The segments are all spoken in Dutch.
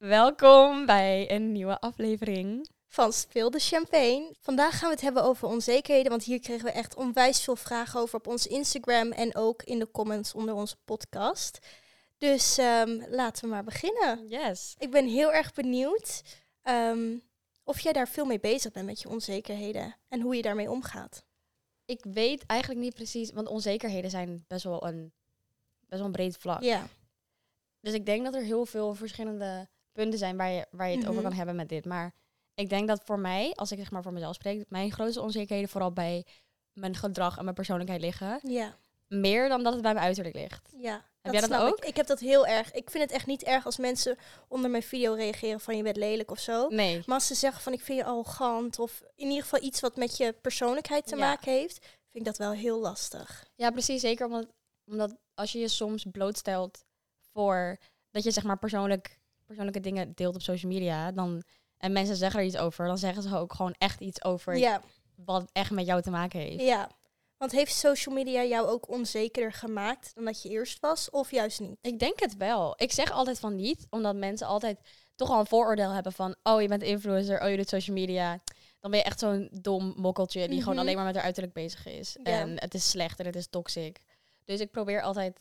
Welkom bij een nieuwe aflevering. van Speel de Champagne. Vandaag gaan we het hebben over onzekerheden, want hier kregen we echt onwijs veel vragen over op ons Instagram en ook in de comments onder onze podcast. Dus ehm, laten we maar beginnen. Yes. Ik ben heel erg benieuwd ehm, of jij daar veel mee bezig bent met je onzekerheden en hoe je daarmee omgaat. Ik weet eigenlijk niet precies, want onzekerheden zijn best wel een, best wel een breed vlak. Ja, Dus ik denk dat er heel veel verschillende punten zijn waar je, waar je het over Mhm. kan hebben met dit. Maar ik denk dat voor mij, als ik zeg maar voor mezelf spreek, mijn grootste onzekerheden vooral bij mijn gedrag en mijn persoonlijkheid liggen. ja, Meer dan dat het bij mijn uiterlijk ligt. ja. Heb jij dat ook? Ik. ik heb dat heel erg. Ik vind het echt niet erg als mensen onder mijn video reageren van je bent lelijk of zo. Nee. Maar als ze zeggen van ik vind je arrogant of in ieder geval iets wat met je persoonlijkheid te Ja. maken heeft, vind ik dat wel heel lastig. Ja, precies. Zeker omdat, omdat als je je soms blootstelt voor dat je zeg maar persoonlijk, persoonlijke dingen deelt op social media, dan en mensen zeggen er iets over, dan zeggen ze ook gewoon echt iets over Ja, wat echt met jou te maken heeft. ja. Want heeft social media jou ook onzekerder gemaakt dan dat je eerst was of juist niet? Ik denk het wel. Ik zeg altijd van niet, omdat mensen altijd toch al een vooroordeel hebben van, oh je bent influencer, oh je doet social media. Dan ben je echt zo'n dom mokkeltje die gewoon Mhm. alleen maar met haar uiterlijk bezig is. Ja. En het is slecht en het is toxic. Dus ik probeer altijd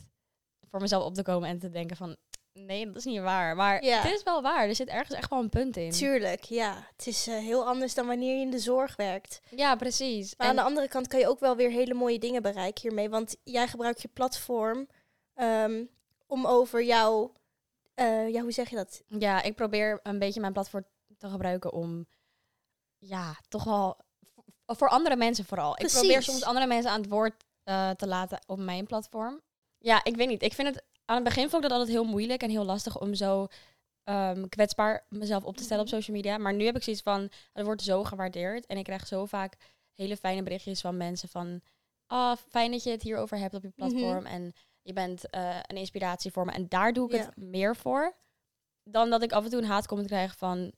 voor mezelf op te komen en te denken van, nee, dat is niet waar. Maar Ja. het is wel waar. Er zit ergens echt wel een punt in. Tuurlijk, ja. Het is eh, heel anders dan wanneer je in de zorg werkt. Ja, precies. Maar En- aan de andere kant kan je ook wel weer hele mooie dingen bereiken hiermee. Want jij gebruikt je platform ehm, om over jouw, eh, ja, hoe zeg je dat? ja, ik probeer een beetje mijn platform te gebruiken om, ja, toch wel voor andere mensen vooral. Ik probeer Precies. soms andere mensen aan het woord eh, te laten op mijn platform. Ja, ik weet niet. Ik vind het aan het begin vond ik dat altijd heel moeilijk en heel lastig om zo ehm, kwetsbaar mezelf op te stellen op Mhm. social media. Maar nu heb ik zoiets van, het wordt zo gewaardeerd en ik krijg zo vaak hele fijne berichtjes van mensen van, ah, fijn dat je het hierover hebt op je platform en je bent eh, een inspiratie voor me. En daar doe ik Ja. het meer voor dan dat ik af en toe een haatcomment krijg van,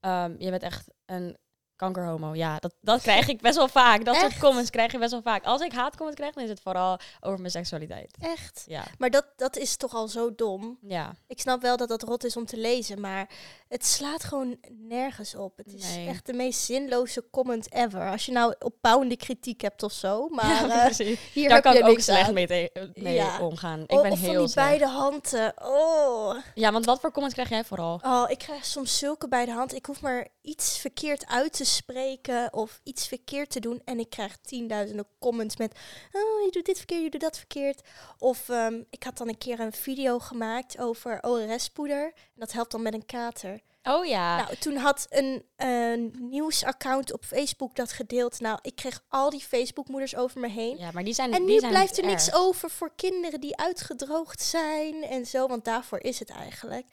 ehm, je bent echt een kankerhomo. Ja, dat, dat krijg ik best wel vaak. Dat soort comments krijg ik best wel vaak. Als ik haatcomments krijg, dan is het vooral over mijn seksualiteit. Echt? Ja, Maar dat, dat is toch al zo dom. ja. Ik snap wel dat dat rot is om te lezen, maar het slaat gewoon nergens op. Het is Nee. echt de meest zinloze comment ever. Als je nou opbouwende kritiek hebt of zo, maar Ja, eh, hier Daar kan je ik ook slecht aan. mee, mee Ja. omgaan. Ik Oh, ben of van heel die slecht. beide handen. Oh. Ja, want wat voor comments krijg jij vooral? oh, ik krijg soms zulke beide handen. Ik hoef maar iets verkeerd uit te spreken of iets verkeerd te doen. En ik krijg tienduizenden comments met, oh, je doet dit verkeerd, je doet dat verkeerd. Of ehm, ik had dan een keer een video gemaakt over ORS-poeder. En dat helpt dan met een kater. Oh ja. Nou, toen had een, een nieuwsaccount op Facebook dat gedeeld. Nou, ik kreeg al die Facebook-moeders over me heen. ja, maar die zijn En nu zijn blijft er niks erg. over voor kinderen die uitgedroogd zijn en zo, want daarvoor is het eigenlijk.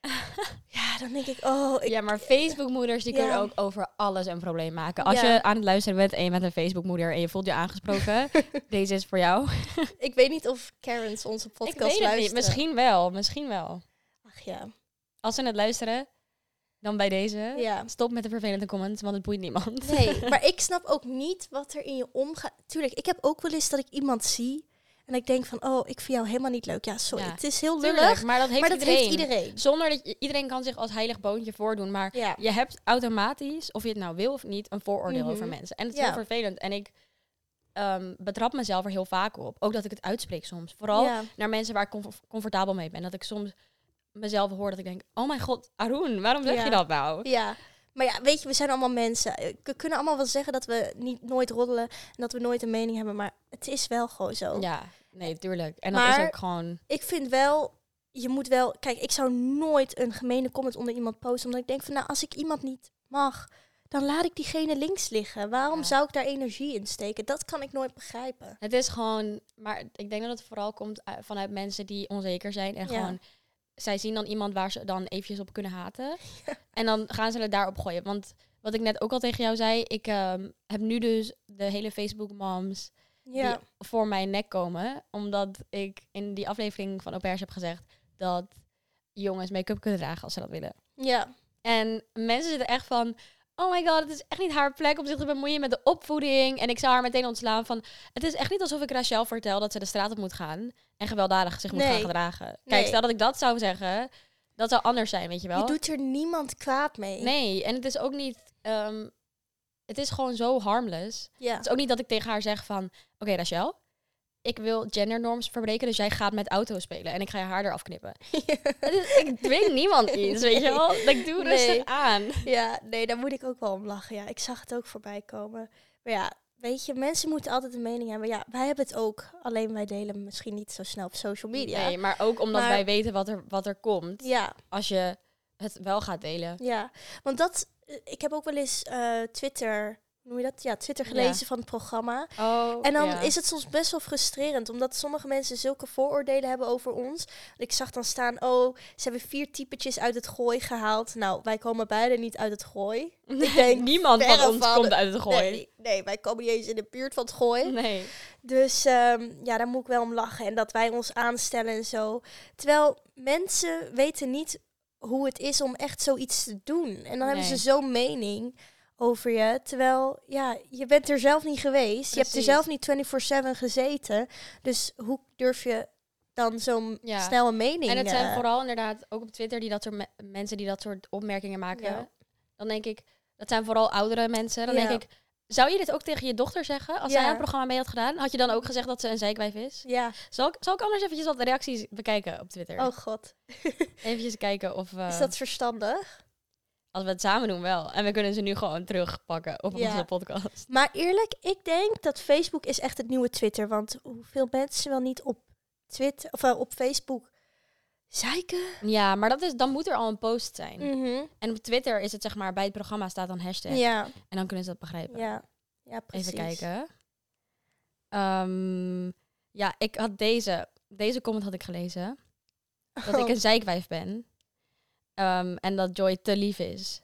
ja, dan denk ik, oh, ik, Ja, maar Facebookmoeders die Ja. kunnen ook over alles een probleem maken. Als Ja. je aan het luisteren bent en je bent een Facebookmoeder en je voelt je aangesproken, deze is voor jou. ik weet niet of Karens onze podcast ik weet het luisteren. niet. Misschien wel, misschien wel. Ach ja, Als ze het luisteren, dan bij deze. ja. Stop met de vervelende comments, want het boeit niemand. Nee, maar ik snap ook niet wat er in je omgaat. Tuurlijk, ik heb ook wel eens dat ik iemand zie en ik denk van, oh, ik vind jou helemaal niet leuk. Ja, sorry, Ja. het is heel Tuurlijk, lullig, maar dat heeft maar dat iedereen. heeft iedereen. Zonder dat je, iedereen kan zich als heilig boontje voordoen, maar Ja, je hebt automatisch, of je het nou wil of niet, een vooroordeel Mhm. over mensen. En het is Ja. heel vervelend. En ik ehm, betrap mezelf er heel vaak op. Ook dat ik het uitspreek soms. Vooral naar mensen waar ik comf- comfortabel mee ben. Dat ik soms mezelf hoor dat ik denk, oh mijn god, Arun, waarom zeg je dat nou? Ja, maar ja, weet je, we zijn allemaal mensen. Eh, We kunnen allemaal wel zeggen dat we niet nooit roddelen en dat we nooit een mening hebben, maar het is wel gewoon zo. Ja, nee, tuurlijk. En dat is ook gewoon... Ik vind wel, je moet wel, kijk, ik zou nooit een gemene comment onder iemand posten, omdat ik denk van, nou, als ik iemand niet mag, dan laat ik diegene links liggen. Waarom Ja. zou ik daar energie in steken? Dat kan ik nooit begrijpen. Het is gewoon... Maar ik denk dat het vooral komt uit- vanuit mensen die onzeker zijn. En Ja. gewoon... Zij zien dan iemand waar ze dan eventjes op kunnen haten. En dan gaan ze het daarop gooien. Want wat ik net ook al tegen jou zei... Ik ehm, heb nu dus de hele Facebook moms... Ja, die voor mijn nek komen. Omdat ik in die aflevering van Au heb gezegd dat jongens make-up kunnen dragen als ze dat willen. ja, En mensen zitten echt van, oh my god, het is echt niet haar plek om zich te bemoeien met de opvoeding. En ik zou haar meteen ontslaan van, het is echt niet alsof ik Rachel vertel dat ze de straat op moet gaan en gewelddadig zich moet Nee. gaan gedragen. Kijk, Nee. stel dat ik dat zou zeggen, Dat zou anders zijn, weet je wel. Je doet er niemand kwaad mee. Nee, en het is ook niet... ehm, het is gewoon zo harmless. Ja. Het is ook niet dat ik tegen haar zeg van... Oké, Rachel, ik wil gendernorms verbreken, dus jij gaat met auto spelen. En ik ga je haar eraf knippen. Ik dwing niemand iets, weet je wel. Ik doe Nee. rustig aan. Ja, nee, daar moet ik ook wel om lachen. Ja, ik zag het ook voorbij komen. Maar ja, weet je, mensen moeten altijd een mening hebben. Ja, wij hebben het ook. Alleen wij delen misschien niet zo snel op social media. Nee, maar ook omdat Maar- wij weten wat er, wat er komt. Ja, Als je het wel gaat delen. ja. Want dat, ik heb ook wel eens eh, Twitter, noem je dat? Ja, Twitter Ja. gelezen van het programma. Oh, En dan ja. is het soms best wel frustrerend, omdat sommige mensen zulke vooroordelen hebben over ons. Ik zag dan staan, oh, ze hebben vier typetjes uit het gooi gehaald. Nou, wij komen beide niet uit het gooi. Ik denk, Niemand van ons van- komt uit het gooi. Nee, nee, wij komen niet eens in de buurt van het gooi. Nee. Dus ehm, ja, daar moet ik wel om lachen. En dat wij ons aanstellen en zo. Terwijl mensen weten niet hoe het is om echt zoiets te doen. En dan hebben ze zo'n mening over je. Terwijl, ja, je bent er zelf niet geweest. Je hebt er zelf niet 24-7 gezeten. Dus hoe durf je dan zo Ja. snel een mening... En het zijn eh, vooral inderdaad ook op Twitter die dat soort me- mensen die dat soort opmerkingen maken. Ja. Dan denk ik, dat zijn vooral oudere mensen. Dan Ja. denk ik, zou je dit ook tegen je dochter zeggen? Als zij het programma mee had gedaan, had je dan ook gezegd dat ze een zijkwijf is? Ja, Zal ik, zal ik anders eventjes wat reacties bekijken op Twitter? oh god. Eventjes kijken of eh, Is dat verstandig? Als we het samen doen wel. En we kunnen ze nu gewoon terugpakken op Ja. onze podcast. Maar eerlijk, ik denk dat Facebook is echt het nieuwe Twitter. Want hoeveel mensen wel niet op Twitter of eh, op Facebook zeiken? Ja, maar dat is, dan moet er al een post zijn. Mhm. En op Twitter is het zeg maar, bij het programma staat dan hashtag. Ja, En dan kunnen ze dat begrijpen. ja, ja, precies. Even kijken. Ehm, ja, ik had deze, deze comment had ik gelezen. Dat ik Oh. een zeikwijf ben. Ehm, en dat Joy te lief is.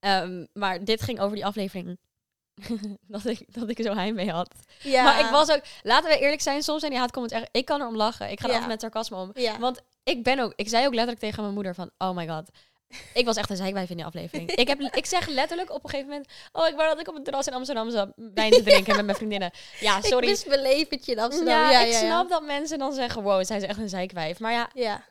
Ehm, maar dit ging over die aflevering. dat, ik, dat ik zo heimwee had. Ja. Maar ik was ook... Laten we eerlijk zijn, soms zijn die haatcomments echt... Ik kan erom lachen. Ik ga er Ja. altijd met sarcasme om. Ja. Want ik ben ook... Ik zei ook letterlijk tegen mijn moeder van... Oh my god. Ik was echt een zeikwijf in die aflevering. ik, heb, ik zeg letterlijk op een gegeven moment... Oh, ik wou dat ik op het terras in Amsterdam zat wijn te drinken met mijn vriendinnen. Ja, Ik sorry. mis mijn leventje in Amsterdam. Ja, Ja, ik snap dat mensen dan zeggen... Wow, zij is echt een zeikwijf. Maar ja, Ja.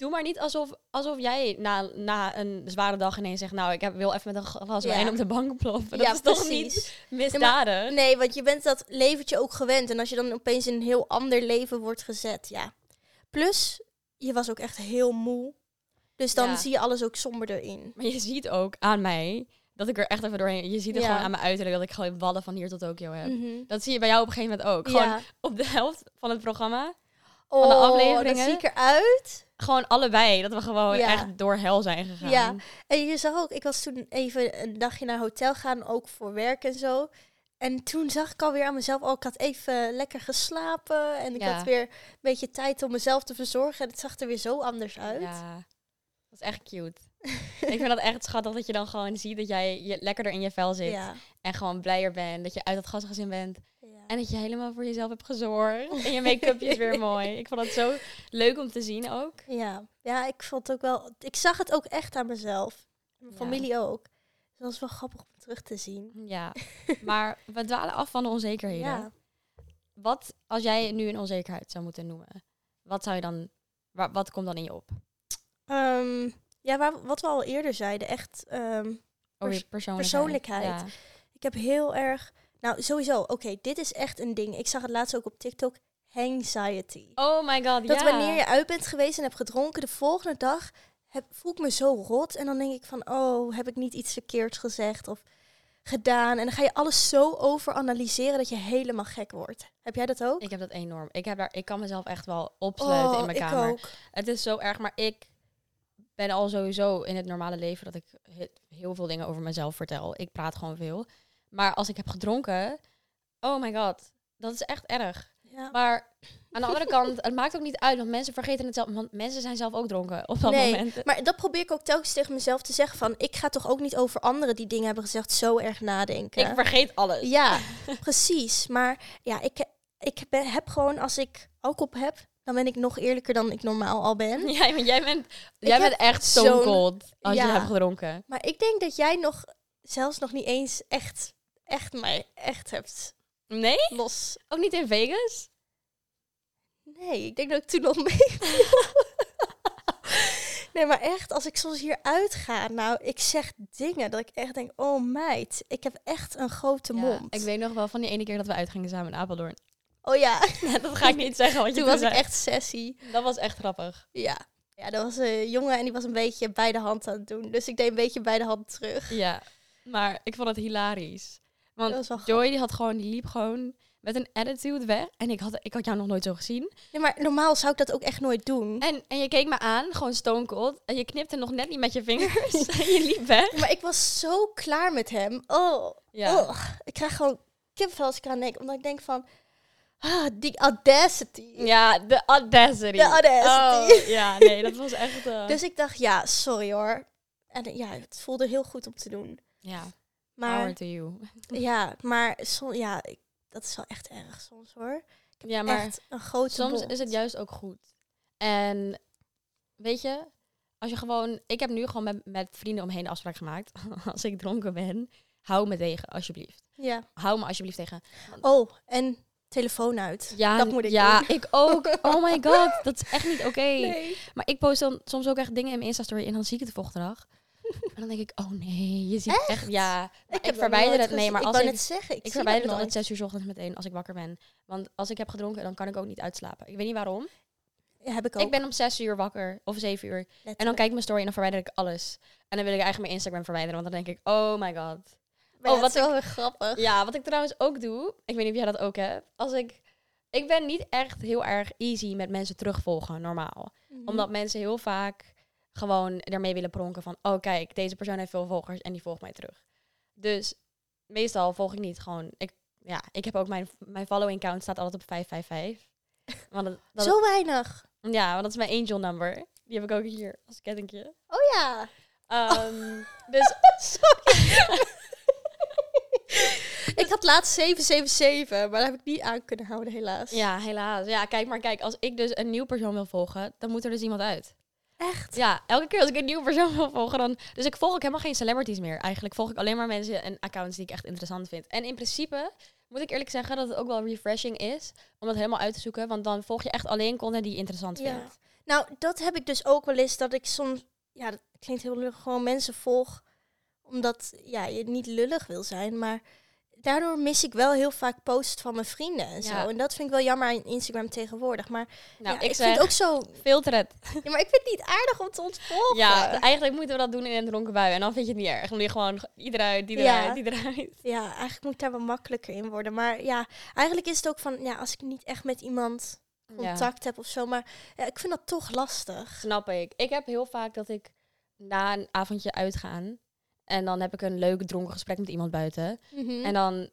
Doe maar niet alsof, alsof jij na, na een zware dag ineens zegt... Nou, ik heb, wil even met een glas Ja. wijn op de bank ploffen. Dat ja, is toch niet misdadig? Nee, want je bent dat leventje ook gewend. En als je dan opeens in een heel ander leven wordt gezet, ja. Plus, je was ook echt heel moe. Dus dan Ja. zie je alles ook somber erin. Maar je ziet ook aan mij... Dat ik er echt even doorheen... Je ziet het Ja. gewoon aan mijn uiterlijk... Dat ik gewoon wallen van hier tot Tokio heb. Mhm. Dat zie je bij jou op een gegeven moment ook. Gewoon op de helft van het programma. Oh, de dat afleveringen. zie ik eruit. Gewoon allebei. Dat we gewoon Ja. echt door hel zijn gegaan. Ja. En je zag ook, ik was toen even een dagje naar hotel gaan, ook voor werk en zo. En toen zag ik alweer aan mezelf, oh, ik had even lekker geslapen. En ik Ja. had weer een beetje tijd om mezelf te verzorgen. En het zag er weer zo anders uit. Ja. Dat is echt cute. ik vind dat echt schattig dat je dan gewoon ziet dat jij je lekkerder in je vel zit. Ja. En gewoon blijer bent. Dat je uit dat gastgezin bent. En dat je helemaal voor jezelf hebt gezorgd. En je make-up is weer mooi. Ik vond het zo leuk om te zien ook. Ja. ja, ik vond het ook wel. Ik zag het ook echt aan mezelf. Mijn Ja. familie ook. Dus dat was wel grappig om terug te zien. Ja. Maar we dwalen af van de onzekerheden. Ja. Wat als jij nu een onzekerheid zou moeten noemen? Wat zou je dan... wa- Wat komt dan in je op? Ehm, ja, waar, wat we al eerder zeiden, echt. ehm, Pers- persoonlijkheid. persoonlijkheid. Ja. ik heb heel erg. Nou, sowieso. Oké, dit is echt een ding. Ik zag het laatst ook op TikTok. Anxiety. Oh my god, Dat wanneer je uit bent geweest en hebt gedronken, de volgende dag heb, voel ik me zo rot. En dan denk ik van, oh, heb ik niet iets verkeerds gezegd of gedaan? En dan ga je alles zo overanalyseren dat je helemaal gek wordt. Heb jij dat ook? Ik heb dat enorm. Ik, heb daar, ik kan mezelf echt wel opsluiten in mijn Oh, ik kamer. ook. Het is zo erg, maar ik ben al sowieso in het normale leven dat ik he- heel veel dingen over mezelf vertel. Ik praat gewoon veel. Maar als ik heb gedronken, oh my god, dat is echt erg. Ja. Maar aan de andere kant, het maakt ook niet uit, want mensen vergeten het zelf. Want mensen zijn zelf ook dronken op dat Nee, moment. Maar dat probeer ik ook telkens tegen mezelf te zeggen van, ik ga toch ook niet over anderen die dingen hebben gezegd zo erg nadenken. Ik vergeet alles. Ja, precies. Maar ja, ik, ik ben, heb gewoon, als ik alcohol heb, dan ben ik nog eerlijker dan ik normaal al ben. Ja, want jij bent, jij bent echt stone cold als je hebt gedronken. Maar ik denk dat jij nog, zelfs nog niet eens echt, echt mij echt hebt Nee? los. Ook niet in Vegas? Nee, ik denk dat ik toen nog mee. Nee, maar echt, als ik soms hier uitga, nou, ik zeg dingen dat ik echt denk, oh meid, ik heb echt een grote Ja, mond. ik weet nog wel van die ene keer dat we uitgingen samen in Apeldoorn. Oh ja, dat ga ik niet zeggen, want je toen was ik echt sessie. Dat was echt grappig. Ja. Ja, dat was een jongen en die was een beetje bij de hand aan het doen. Dus ik deed een beetje bij de hand terug. Ja, maar ik vond het hilarisch. Want Joy die had gewoon, die liep gewoon met een attitude weg. En ik had, ik had jou nog nooit zo gezien. Nee, maar normaal zou ik dat ook echt nooit doen. En, en je keek me aan, gewoon stone cold. En je knipte nog net niet met je vingers. en je liep weg. Maar ik was zo klaar met hem. Oh, Ja. oh. ik krijg gewoon kipvel als ik eraan denk. Omdat ik denk van, ah, die audacity. Ja, de audacity. De audacity. Oh, ja, nee, dat was echt... eh, Dus ik dacht, ja, sorry hoor. En ja, het voelde heel goed om te doen. ja, Maar power to you. ja, maar som, ja, ik, dat is wel echt erg soms hoor. Ja, maar echt een grote soms is het juist ook goed. En weet je, als je gewoon... Ik heb nu gewoon met, met vrienden omheen de afspraak gemaakt. als ik dronken ben, hou me tegen, alsjeblieft. Ja. Hou me alsjeblieft tegen. Oh, en telefoon uit. Ja, dat moet ik ja doen. ik ook. Oh my god, dat is echt niet oké. Nee. Maar ik post dan soms ook echt dingen in mijn Insta-story en dan zie ik het de volgende dag. En dan denk ik, oh nee, je ziet echt, ja. Ik, heb dat verwijder het, nee, maar ik als wou ik, net zeggen, ik, ik verwijder het altijd zes uur 's ochtends meteen als ik wakker ben. Want als ik heb gedronken, dan kan ik ook niet uitslapen. Ik weet niet waarom. Ja, heb ik ook. Ik ben om zes uur wakker, of zeven uur. En dan kijk ik mijn story en dan verwijder ik alles. En dan wil ik eigenlijk mijn Instagram verwijderen, want dan denk ik, oh my god. Maar oh, wat het is wel grappig. Ja, wat ik trouwens ook doe, ik weet niet of jij dat ook hebt. Als ik, ik ben niet echt heel erg easy met mensen terugvolgen, normaal. Mhm. Omdat mensen heel vaak gewoon ermee willen pronken van... oh kijk, deze persoon heeft veel volgers en die volgt mij terug. Dus meestal volg ik niet gewoon... Ik, ja, ik heb ook mijn, mijn following count staat altijd op 555. Want dat, dat Zo weinig. ja, want dat is mijn angel number. Die heb ik ook hier als kettingje. Oh ja. Ehm, dus ik had laatst 777, maar dat heb ik niet aan kunnen houden, helaas. ja, helaas. Ja, kijk maar kijk. Als ik dus een nieuw persoon wil volgen, dan moet er dus iemand uit. Echt? Ja, elke keer als ik een nieuwe persoon wil volgen, dan... Dus ik volg ook helemaal geen celebrities meer. Eigenlijk volg ik alleen maar mensen en accounts die ik echt interessant vind. En in principe moet ik eerlijk zeggen dat het ook wel refreshing is om dat helemaal uit te zoeken. Want dan volg je echt alleen content die je interessant Ja. vindt. Nou, dat heb ik dus ook wel eens, dat ik soms... Ja, dat klinkt heel lullig, gewoon mensen volg omdat ja, je niet lullig wil zijn, maar daardoor mis ik wel heel vaak posts van mijn vrienden en zo. Ja. En dat vind ik wel jammer aan Instagram tegenwoordig. Maar Nou, ja, ik, vind het ook zo... filter het. Ja, maar ik vind het niet aardig om te ontvolgen. Ja, eigenlijk moeten we dat doen in een dronken bui. En dan vind je het niet erg. Dan doe je gewoon eruit, die Ja. eruit, die eruit. Ja, eigenlijk moet ik daar wel makkelijker in worden. Maar ja, eigenlijk is het ook van, ja, als ik niet echt met iemand contact heb of zo. Maar ja, ik vind dat toch lastig. snap ik. Ik heb heel vaak dat ik na een avondje uitgaan... en dan heb ik een leuk dronken gesprek met iemand buiten... Mhm. En dan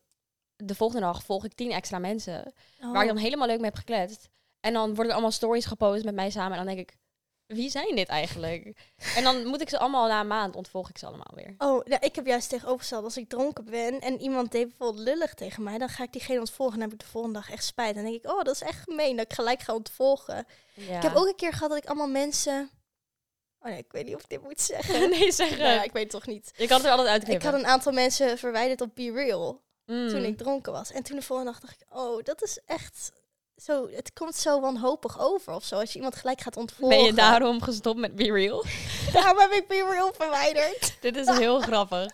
de volgende dag volg ik tien extra mensen. Oh. Waar ik dan helemaal leuk mee heb gekletst. En dan worden er allemaal stories gepost met mij samen. En dan denk ik, wie zijn dit eigenlijk? en dan moet ik ze allemaal na een maand ontvolg ik ze allemaal weer. Oh, nou, ik heb juist tegenovergesteld. Als ik dronken ben en iemand deed bijvoorbeeld lullig tegen mij, dan ga ik diegene ontvolgen en dan heb ik de volgende dag echt spijt. En dan denk ik, oh, dat is echt gemeen dat ik gelijk ga ontvolgen. Ja. Ik heb ook een keer gehad dat ik allemaal mensen... Oh nee, ik weet niet of ik dit moet zeggen. nee, zeg Nou ik weet het toch niet. Je kan het er altijd Ik uitknippen. had een aantal mensen verwijderd op Be Real Mm. toen ik dronken was. En toen de volgende dag dacht ik, oh, dat is echt zo... Het komt zo wanhopig over of zo, als je iemand gelijk gaat ontvolgen. Ben je daarom gestopt met Be Real? Daarom heb ik Be Real verwijderd. Dit is heel grappig.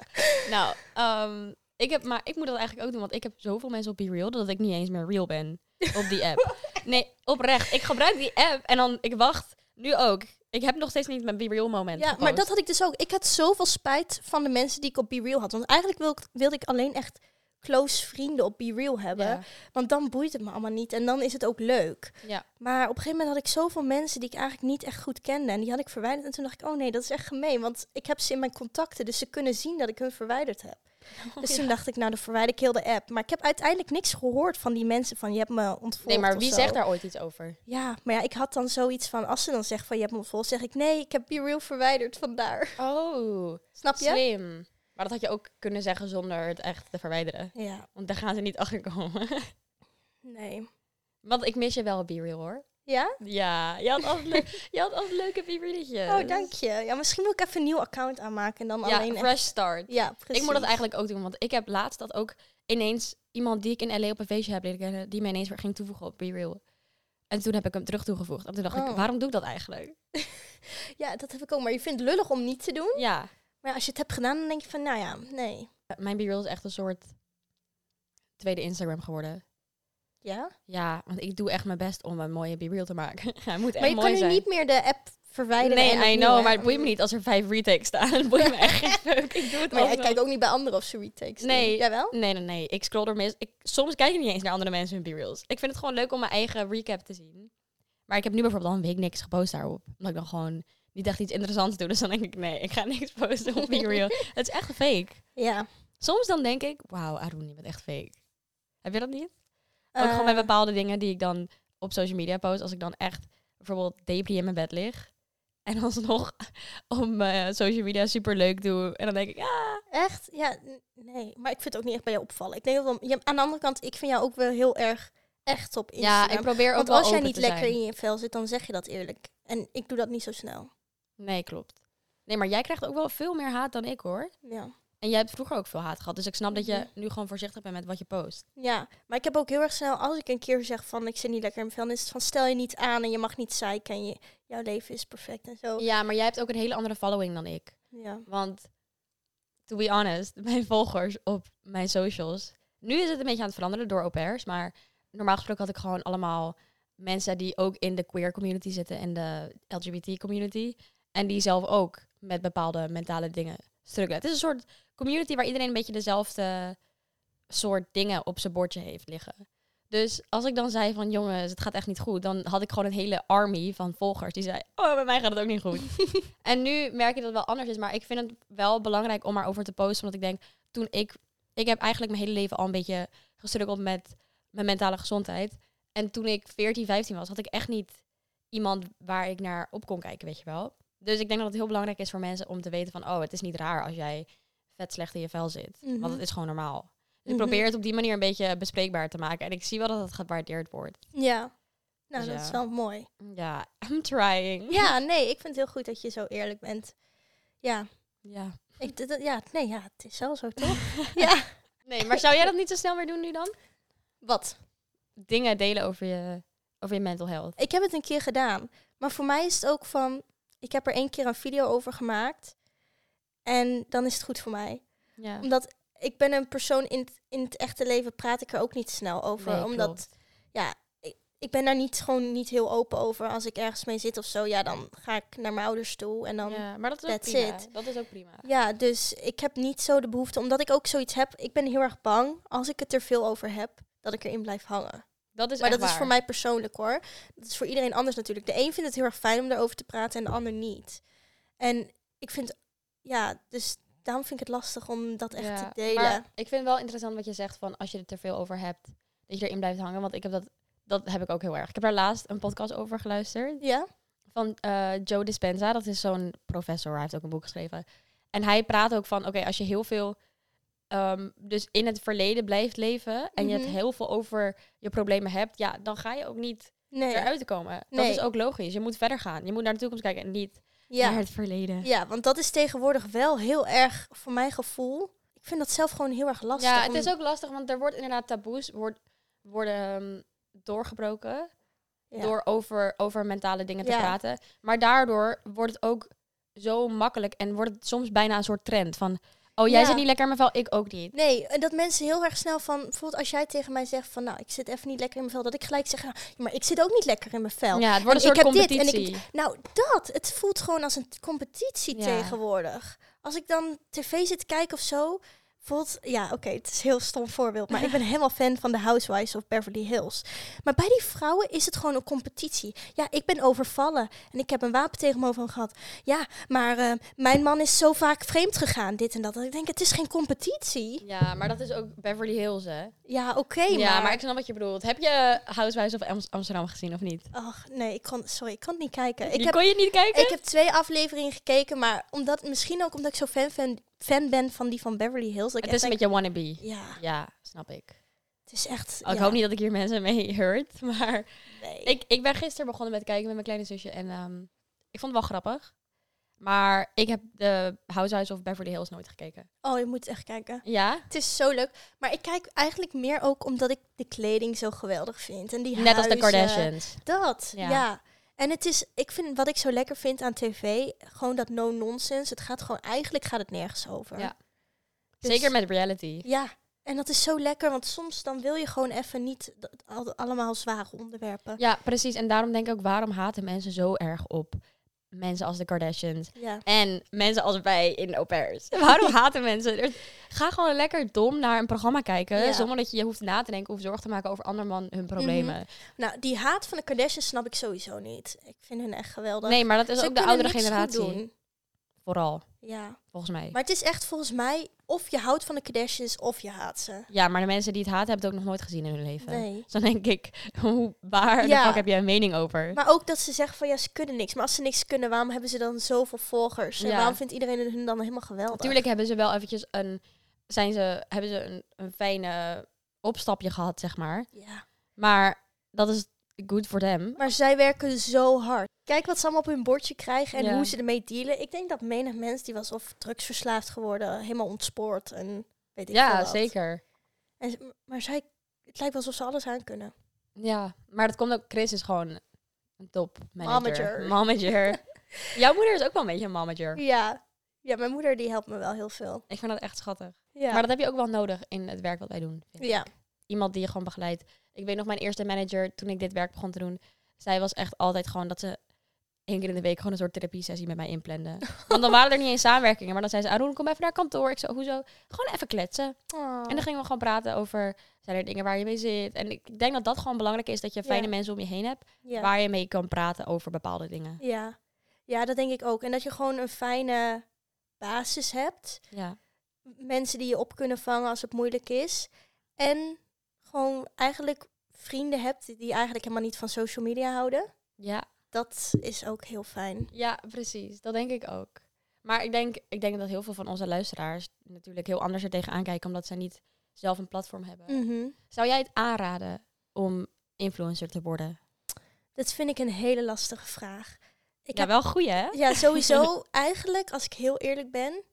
Nou, ehm, ik heb, maar ik moet dat eigenlijk ook doen, want ik heb zoveel mensen op Be Real dat ik niet eens meer real ben op die app. Nee, oprecht. Ik gebruik die app en dan, ik wacht nu ook. Ik heb nog steeds niet mijn Be Real moment Ja, maar dat had ik dus ook. Ik had zoveel spijt van de mensen die ik op Be Real had. Want eigenlijk wil wilde ik alleen echt close vrienden op Be Real hebben. Ja. Want dan boeit het me allemaal niet. En dan is het ook leuk. Ja. Maar op een gegeven moment had ik zoveel mensen die ik eigenlijk niet echt goed kende. En die had ik verwijderd. En toen dacht ik, oh nee, dat is echt gemeen. Want ik heb ze in mijn contacten. Dus ze kunnen zien dat ik hun verwijderd heb. Dus ja. toen dacht ik, nou, dan verwijder ik heel de app. Maar ik heb uiteindelijk niks gehoord van die mensen van, je hebt me ontvolgd Nee, maar wie zo. zegt daar ooit iets over? Ja, maar ja, ik had dan zoiets van, als ze dan zegt van, je hebt me ontvolgd, zeg ik, nee, ik heb Be Real verwijderd vandaar. Oh, Snap je? slim. Maar dat had je ook kunnen zeggen zonder het echt te verwijderen. Ja, Want daar gaan ze niet achter komen. nee. Want ik mis je wel Be Real hoor. Ja? Ja, je had altijd, le- je had altijd leuke. Oh, dank je. Ja, misschien moet ik even een nieuw account aanmaken en dan Ja, alleen echt- fresh start. Ja, precies. Ik moet dat eigenlijk ook doen, want ik heb laatst dat ook ineens iemand die ik in LA op een feestje heb leren kennen, die mij ineens weer ging toevoegen op Be Real. En toen heb ik hem terug toegevoegd. En toen dacht ik, Oh. waarom doe ik dat eigenlijk? Ja, dat heb ik ook. Maar je vindt het lullig om niet te doen. Ja, Maar als je het hebt gedaan, dan denk je van, nou ja, nee. mijn B-reel is echt een soort tweede Instagram geworden. Ja? Ja, want ik doe echt mijn best om een mooie B-reel te maken. Hij moet echt Maar je mooi kan nu zijn. niet meer de app verwijderen. nee, I know, maar het boeit me niet als er vijf retakes staan. Het boeit me echt geen fuck. Ik doe het Maar jij kijkt ook niet bij anderen of ze retakes doen. Nee. Jawel? Nee, nee, nee. Ik scroll er mis. Ik, soms kijk ik niet eens naar andere mensen hun B-reels. Ik vind het gewoon leuk om mijn eigen recap te zien. Maar ik heb nu bijvoorbeeld al een week niks gepost daarop. Omdat ik dan gewoon niet echt iets interessants doe. Dus dan denk ik, nee, ik ga niks posten op B-reel. het is echt fake. Ja. Soms dan denk ik, wauw, Arun, je bent echt fake. Heb je dat niet? Ook gewoon bij Eh, bepaalde dingen die ik dan op social media post. Als ik dan echt bijvoorbeeld depri in mijn bed lig. En alsnog mijn social media super leuk doe. En dan denk ik, ja. Echt? Ja, nee. Maar ik vind het ook niet echt bij jou opvallen. Ik denk dat je, aan de andere kant, ik vind jou ook wel heel erg echt op Instagram. Ja, ik probeer ook Want als jij niet lekker zijn. in je vel zit, dan zeg je dat eerlijk. En ik doe dat niet zo snel. Nee, klopt. Nee, maar jij krijgt ook wel veel meer haat dan ik hoor. Ja. En jij hebt vroeger ook veel haat gehad. Dus ik snap dat je Mhm. nu gewoon voorzichtig bent met wat je post. Ja, maar ik heb ook heel erg snel, als ik een keer zeg van ik zit niet lekker in mijn vel, is het van stel je niet aan en je mag niet zeiken en je, jouw leven is perfect en zo. Ja, maar jij hebt ook een hele andere following dan ik. Ja. Want, to be honest, mijn volgers op mijn socials. Nu is het een beetje aan het veranderen door au pairs. Maar normaal gesproken had ik gewoon allemaal mensen die ook in de queer community zitten en de LGBT community. En die zelf ook met bepaalde mentale dingen struggelen. Het is een soort community waar iedereen een beetje dezelfde soort dingen op zijn bordje heeft liggen. Dus als ik dan zei van jongens, het gaat echt niet goed, dan had ik gewoon een hele army van volgers die zei, oh, bij mij gaat het ook niet goed. en nu merk je dat het wel anders is, maar ik vind het wel belangrijk om erover te posten, omdat ik denk, toen ik, ik heb eigenlijk mijn hele leven al een beetje gestruggeld met mijn mentale gezondheid. En toen ik 14, 15 was, had ik echt niet iemand waar ik naar op kon kijken, weet je wel. Dus ik denk dat het heel belangrijk is voor mensen om te weten van, oh, het is niet raar als jij vet slecht in je vel zit. Mhm. Want het is gewoon normaal. Dus Mhm. ik probeer het op die manier een beetje bespreekbaar te maken. En ik zie wel dat het gewaardeerd wordt. Ja. Nou, Dus dat ja. is wel mooi. Ja, I'm trying. Ja, nee, ik vind het heel goed dat je zo eerlijk bent. Ja, Ja. ik, dat- ja nee, ja, het is wel zo toch? ja. Nee, maar zou jij dat niet zo snel meer doen nu dan? Wat? Dingen delen over je, over je mental health. Ik heb het een keer gedaan. Maar voor mij is het ook van, ik heb er één keer een video over gemaakt. En dan is het goed voor mij. Ja. Omdat ik ben een persoon in het, in het echte leven praat ik er ook niet snel over. Nee, omdat klopt. ja, ik, ik ben daar niet gewoon niet heel open over. Als ik ergens mee zit of zo, ja, dan ga ik naar mijn ouders toe. En dan ja. ja, maar dat is ook prima. it. Dat is ook prima. dus ik heb niet zo de behoefte, omdat ik ook zoiets heb. Ik ben heel erg bang als ik het er veel over heb, dat ik erin blijf hangen. Dat is maar dat is voor mij persoonlijk hoor. Dat is voor iedereen anders natuurlijk. De een vindt het heel erg fijn om daarover te praten en de ander niet. En ik vind, ja, dus daarom vind ik het lastig om dat echt Ja, te delen. Maar ik vind het wel interessant wat je zegt van als je er te veel over hebt, dat je erin blijft hangen. Want ik heb dat, dat heb ik ook heel erg. Ik heb daar laatst een podcast over geluisterd. Ja? van eh, Joe Dispenza. Dat is zo'n professor. Hij heeft ook een boek geschreven. En hij praat ook van, oké, als je heel veel ehm, dus in het verleden blijft leven en je het Mhm. heel veel over je problemen hebt, ja, dan ga je ook niet Nee. eruit komen. Dat is ook logisch. Je moet verder gaan. Je moet naar de toekomst kijken en niet Ja. naar het verleden. Ja, want dat is tegenwoordig wel heel erg, voor mijn gevoel. Ik vind dat zelf gewoon heel erg lastig. Ja, het om- is ook lastig, want er wordt inderdaad taboes wordt, worden ehm, doorgebroken ja. door over, over mentale dingen te Ja. praten. Maar daardoor wordt het ook zo makkelijk en wordt het soms bijna een soort trend van... Oh, jij Ja. zit niet lekker in mijn vel, ik ook niet. Nee, en dat mensen heel erg snel van... Bijvoorbeeld als jij tegen mij zegt van... Nou, ik zit even niet lekker in mijn vel. Dat ik gelijk zeg... Nou, maar ik zit ook niet lekker in mijn vel. Ja, het wordt En een soort ik heb dit en ik Nou, dat. Het voelt gewoon als een competitie Ja. tegenwoordig. Als ik dan tv zit kijken of zo... Bijvoorbeeld, ja, oké, het is een heel stom voorbeeld. Maar ik ben helemaal fan van de Housewives of Beverly Hills. Maar bij die vrouwen is het gewoon een competitie. Ja, ik ben overvallen en ik heb een wapen tegen me over hem gehad. Ja, maar eh, mijn man is zo vaak vreemd gegaan, dit en dat. Dat ik denk, het is geen competitie. Ja, maar dat is ook Beverly Hills, hè? Ja, oké, ja, maar... maar ik snap wat je bedoelt. Heb je Housewives of Am- Amsterdam gezien of niet? Ach, nee, ik kon, sorry, ik kon het niet kijken. Die Ik heb, kon je niet kijken? ik heb twee afleveringen gekeken, maar omdat, misschien ook omdat ik zo fan, fan, fan ben van die van Beverly Hills. Het is een beetje wannabe. Ja, Ja, snap ik. het is echt... Oh, ik ja, hoop niet dat ik hier mensen mee hurt. Maar nee. ik, ik ben gisteren begonnen met kijken met mijn kleine zusje. En ehm, ik vond het wel grappig. Maar ik heb de Housewives of Beverly Hills nooit gekeken. Oh, je moet echt kijken. Ja? Het is zo leuk. Maar ik kijk eigenlijk meer ook omdat ik de kleding zo geweldig vind. En die Net als de. Kardashians. Dat, Ja. ja. En het is, ik vind wat ik zo lekker vind aan tv, gewoon dat no nonsense. Het gaat gewoon, eigenlijk gaat het nergens over. Ja. Dus- Zeker met reality. Ja, en dat is zo lekker, want soms dan wil je gewoon even niet allemaal zware onderwerpen. Ja, precies. En daarom denk ik ook, waarom haten mensen zo erg op mensen als de Kardashians? Ja. En mensen als wij in au pairs. Waarom haten mensen? Er- Ga gewoon lekker dom naar een programma kijken. Ja. Zonder dat je je hoeft na te denken of zorgen te maken over anderman hun problemen. Nou, die haat van de Kardashians snap ik sowieso niet. Ik vind hen echt geweldig. Nee, maar dat is Ze ook de oudere generatie. Vooral, Ja, volgens mij. maar het is echt volgens mij of je houdt van de Kardashians of je haat ze. Ja, maar de mensen die het haten hebben het ook nog nooit gezien in hun leven. Nee. Dus dan denk ik, hoe, waar Ja. de fuck heb jij een mening over? Maar ook dat ze zeggen van ja, ze kunnen niks. Maar als ze niks kunnen, waarom hebben ze dan zoveel volgers? En Ja. waarom vindt iedereen hun dan helemaal geweldig? Natuurlijk hebben ze wel eventjes een, zijn ze, hebben ze een, een fijne opstapje gehad, zeg maar. Ja. Maar dat is good voor them. Maar zij werken zo hard. Kijk wat ze allemaal op hun bordje krijgen en Ja. hoe ze ermee dealen. Ik denk dat menig mens die was of drugsverslaafd geworden, helemaal ontspoord en weet ik veel Ja, zeker. En, maar zij, het lijkt wel alsof ze alles aan kunnen. Ja, maar dat komt ook, Chris is gewoon een top manager. Momager. Jouw moeder is ook wel een beetje een manager. Ja. Ja, mijn moeder die helpt me wel heel veel. Ik vind dat echt schattig. Ja. Maar dat heb je ook wel nodig in het werk wat wij doen. vind ik. Iemand die je gewoon begeleidt. Ik weet nog, mijn eerste manager, toen ik dit werk begon te doen, zij was echt altijd gewoon dat ze één keer in de week gewoon een soort therapie-sessie met mij inplande. Want dan waren er niet eens samenwerkingen, maar dan zei ze, Arun, kom even naar kantoor. Ik zo, hoezo? Gewoon even kletsen. Oh. En dan gingen we gewoon praten over, zijn er dingen waar je mee zit? En ik denk dat dat gewoon belangrijk is, dat je Ja. fijne mensen om je heen hebt, ja. waar je mee kan praten over bepaalde dingen. ja. Ja, dat denk ik ook. En dat je gewoon een fijne basis hebt. Ja, Mensen die je op kunnen vangen als het moeilijk is. En gewoon eigenlijk vrienden hebt die eigenlijk helemaal niet van social media houden. ja, Dat is ook heel fijn. ja, precies. Dat denk ik ook. Maar ik denk, ik denk dat heel veel van onze luisteraars natuurlijk heel anders er tegenaan kijken, omdat zij niet zelf een platform hebben. Mhm. Zou jij het aanraden om influencer te worden? Dat vind ik een hele lastige vraag. Ik ja, heb, wel goed hè? ja, sowieso eigenlijk, als ik heel eerlijk ben,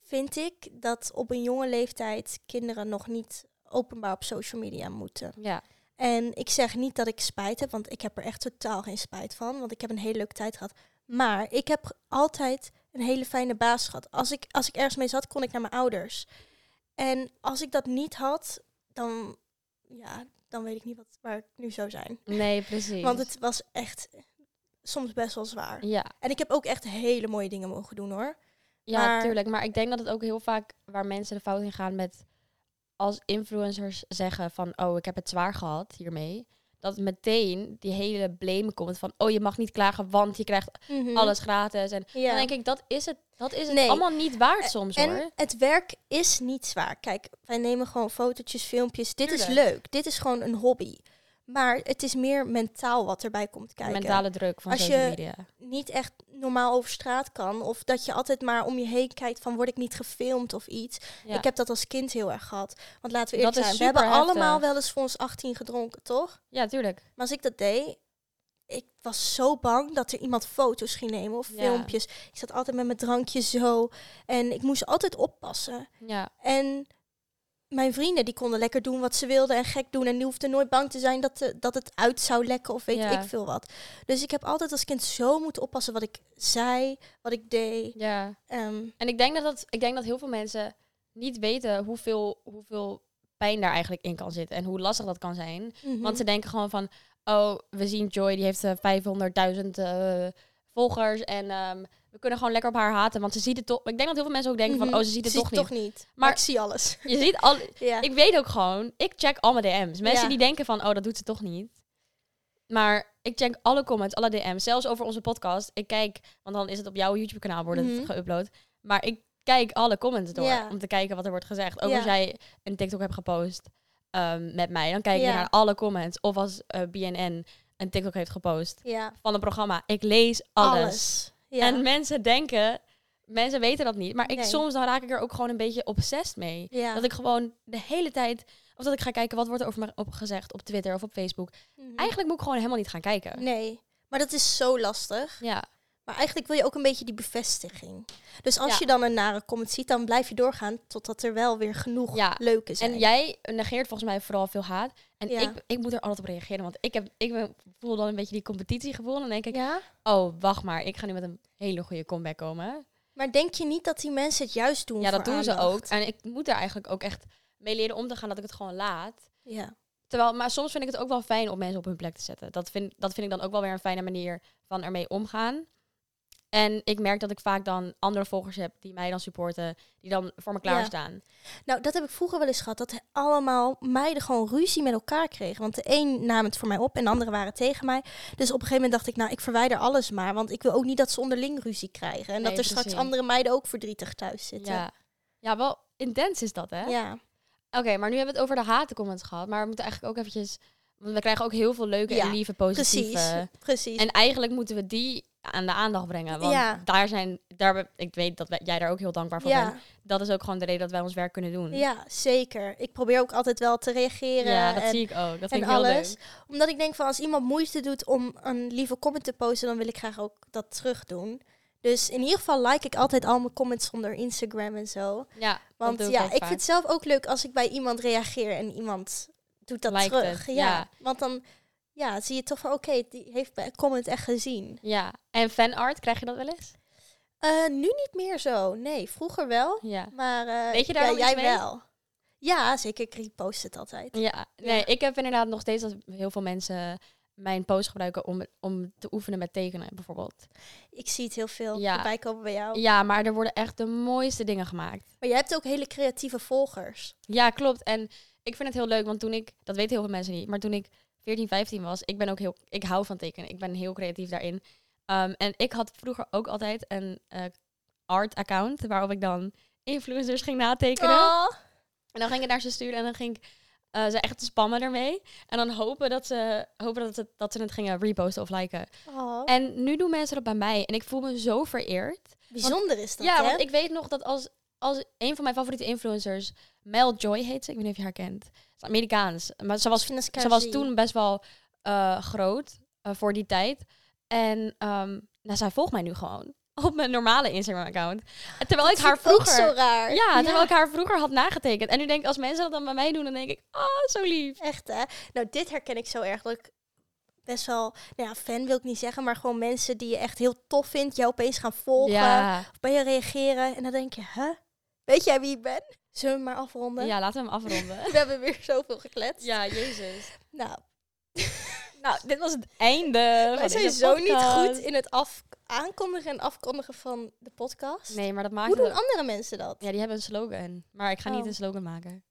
vind ik dat op een jonge leeftijd kinderen nog niet openbaar op social media moeten. Ja, En ik zeg niet dat ik spijt heb, want ik heb er echt totaal geen spijt van. Want ik heb een hele leuke tijd gehad. Maar ik heb altijd een hele fijne baas gehad. Als ik, als ik ergens mee zat, kon ik naar mijn ouders. En als ik dat niet had, dan, ja, dan weet ik niet wat, waar ik nu zou zijn. nee, precies. Want het was echt soms best wel zwaar. Ja, En ik heb ook echt hele mooie dingen mogen doen hoor. ja Maar- tuurlijk. Maar ik denk dat het ook heel vaak waar mensen de fout in gaan met als influencers zeggen van oh, ik heb het zwaar gehad hiermee. Dat meteen die hele blame komt van oh, je mag niet klagen, want je krijgt alles gratis. En Ja. dan denk ik, dat is het, dat is het Nee. allemaal niet waard soms En hoor. het werk is niet zwaar. Kijk, wij nemen gewoon fotootjes, filmpjes. Dit is leuk. Dit is gewoon een hobby. Maar het is meer mentaal wat erbij komt kijken. mentale druk van Als social je- media. Niet echt normaal over straat kan. Of dat je altijd maar om je heen kijkt van word ik niet gefilmd of iets. Ja. Ik heb dat als kind heel erg gehad. Want laten we eerlijk zijn. We hebben heftig. allemaal wel eens voor ons 18 gedronken, toch? ja, tuurlijk. Maar als ik dat deed, ik was zo bang dat er iemand foto's ging nemen of Ja. filmpjes. Ik zat altijd met mijn drankje zo. En ik moest altijd oppassen. Ja, En mijn vrienden die konden lekker doen wat ze wilden en gek doen. En die hoefden nooit bang te zijn dat, de, dat het uit zou lekken of weet Ja. ik veel wat. Dus ik heb altijd als kind zo moeten oppassen wat ik zei, wat ik deed. ja. Ehm, En ik denk dat, dat, ik denk dat heel veel mensen niet weten hoeveel, hoeveel pijn daar eigenlijk in kan zitten. En hoe lastig dat kan zijn. mhm. Want ze denken gewoon van, oh, we zien Joy, die heeft eh, 500.000 eh, volgers. En ehm, we kunnen gewoon lekker op haar haten. Want ze ziet het toch. Ik denk dat heel veel mensen ook denken Mhm. van, oh, ze ziet het Zie toch, ik niet. toch niet. Maar, Maar- ik zie alles. Je ziet al. Ja. Ik weet ook gewoon, ik check al mijn DM's. Mensen Ja. die denken van, oh, dat doet ze toch niet. Maar ik check alle comments, alle DM's, zelfs over onze podcast. Ik kijk, want dan is het op jouw YouTube-kanaal wordt het Mhm. geüpload. Maar ik kijk alle comments door Ja. om te kijken wat er wordt gezegd. Ook als jij een TikTok hebt gepost ehm, met mij, dan kijk ik Ja. naar alle comments. Of als eh, BNN een TikTok heeft gepost van een programma. Ik lees alles. Alles. Ja. En mensen denken, mensen weten dat niet. Maar ik Nee. soms dan raak ik er ook gewoon een beetje obsessed mee. ja. Dat ik gewoon de hele tijd, of dat ik ga kijken wat wordt er over me op gezegd op Twitter of op Facebook. Mhm. Eigenlijk moet ik gewoon helemaal niet gaan kijken. Nee. Maar dat is zo lastig. Ja, Maar eigenlijk wil je ook een beetje die bevestiging. Dus als Ja. je dan een nare comment ziet, dan blijf je doorgaan totdat er wel weer genoeg Ja, leuke zijn. En jij negeert volgens mij vooral veel haat. En Ja. ik, ik moet er altijd op reageren. Want ik, heb, ik voel dan een beetje die competitiegevoel. En dan denk ik, oh, wacht maar. Ik ga nu met een hele goede comeback komen. Maar denk je niet dat die mensen het juist doen Ja, dat doen ze ook. En ik moet er eigenlijk ook echt mee leren om te gaan dat ik het gewoon laat. Ja. Terwijl, maar soms vind ik het ook wel fijn om mensen op hun plek te zetten. Dat vind, dat vind ik dan ook wel weer een fijne manier van ermee omgaan. En ik merk dat ik vaak dan andere volgers heb die mij dan supporten, die dan voor me klaarstaan. Nou, dat heb ik vroeger wel eens gehad. Dat allemaal meiden gewoon ruzie met elkaar kregen. Want de een nam het voor mij op en de andere waren tegen mij. Dus op een gegeven moment dacht ik, nou, ik verwijder alles maar. Want ik wil ook niet dat ze onderling ruzie krijgen. En Nee, dat er straks precies. andere meiden ook verdrietig thuis zitten. Ja. ja, wel intens is dat, hè? Ja. Oké, maar nu hebben we het over de hatencomments gehad. Maar we moeten eigenlijk ook eventjes... Want we krijgen ook heel veel leuke Ja, en lieve, positieve... precies. Precies. En eigenlijk moeten we die aan de aandacht brengen. Want Ja. daar zijn... Daar, ik weet dat wij- jij daar ook heel dankbaar voor bent. ja, Dat is ook gewoon de reden dat wij ons werk kunnen doen. ja, zeker. Ik probeer ook altijd wel te reageren. Ja, dat en, zie ik ook. Dat vind ik heel alles. leuk. Omdat ik denk van als iemand moeite doet om een lieve comment te posten, dan wil ik graag ook dat terug doen. Dus in ieder geval like ik altijd al mijn comments onder Instagram en zo. Ja, Want dat ja, ik vind het zelf ook leuk als ik bij iemand reageer en iemand doet dat terug. ja. Want dan ja, zie je toch van oké, die heeft comment echt gezien. Ja, en fanart, krijg je dat wel eens? Eh, nu niet meer zo. Nee, vroeger wel. Ja. Maar eh, Weet je daar ja, jij mee? wel. Ja, zeker. Ik repost het altijd. Ja, nee, Ja. ik heb inderdaad nog steeds dat heel veel mensen mijn post gebruiken om, om te oefenen met tekenen, bijvoorbeeld. Ik zie het heel veel Ja. voorbij komen bij jou. Ja, maar er worden echt de mooiste dingen gemaakt. Maar jij hebt ook hele creatieve volgers. Ja, klopt. En ik vind het heel leuk, want toen ik, dat weten heel veel mensen niet, maar toen ik 14, 15 was, ik ben ook heel, ik hou van tekenen. Ik ben heel creatief daarin. Ehm, en ik had vroeger ook altijd een eh, art account, waarop ik dan influencers ging natekenen. Oh. En dan ging ik naar ze sturen en dan ging ik eh, ze echt spammen ermee. En dan hopen dat ze, hopen dat, ze, dat ze het gingen reposten of liken. Oh. En nu doen mensen dat bij mij. En ik voel me zo vereerd. Bijzonder is dat, ja, hè? want ik weet nog dat als, als een van mijn favoriete influencers, Mel Joy heet ze, ik weet niet of je haar kent. Ze is Amerikaans. Maar ze was, ze was toen best wel eh, groot eh, voor die tijd. En ehm, nou, zij volgt mij nu gewoon op mijn normale Instagram-account. Terwijl ik Dat haar ik vroeger... zo raar. Ja, terwijl ik haar vroeger had nagetekend. En nu denk ik, als mensen dat dan bij mij doen, dan denk ik, ah, zo lief. Echt, hè? Nou, dit herken ik zo erg. Dat ik best wel, nou ja, fan wil ik niet zeggen, maar gewoon mensen die je echt heel tof vindt, jou opeens gaan volgen, Ja. of bij je reageren. En dan denk je, hè? Weet jij wie ik ben? Zullen we maar afronden? ja, laten we hem afronden. We hebben weer zoveel gekletst. ja, jezus. Nou, Nou, dit was het einde wij zijn zo niet goed in het af aankondigen en afkondigen van de podcast. Nee, maar dat maakt Hoe doen andere mensen dat? Ja, die hebben een slogan. Maar ik ga niet Oh. een slogan maken.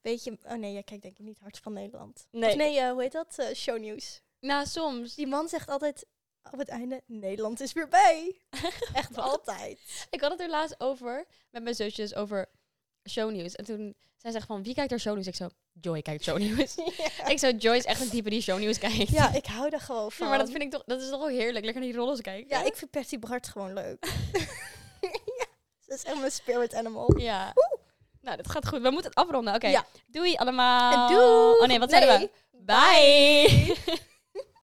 Weet je, oh nee, jij kijkt denk ik niet Hart van Nederland. Nee. Of nee, eh, hoe heet dat? Eh, shownieuws. Nou, soms. Die man zegt altijd op het einde, Nederland is weer bij. Echt altijd. Ik had het er laatst over met mijn zusjes over shownieuws. En toen zij zegt van, wie kijkt er shownieuws? Ik zo, Joy kijkt shownieuws. ik zo, Joy is echt een type die shownieuws kijkt. Ja, ik hou daar gewoon van. Ja, maar dat vind ik toch, dat is toch ook heerlijk. Lekker naar die rollen kijken. Ja, ik vind Patty Bart gewoon leuk. ja, ze is echt mijn spirit animal. Ja. Nou, dat gaat goed. We moeten het afronden. Oké. Ja. Doei allemaal. Doei. Oh nee, wat zeiden we? Nee. Bye.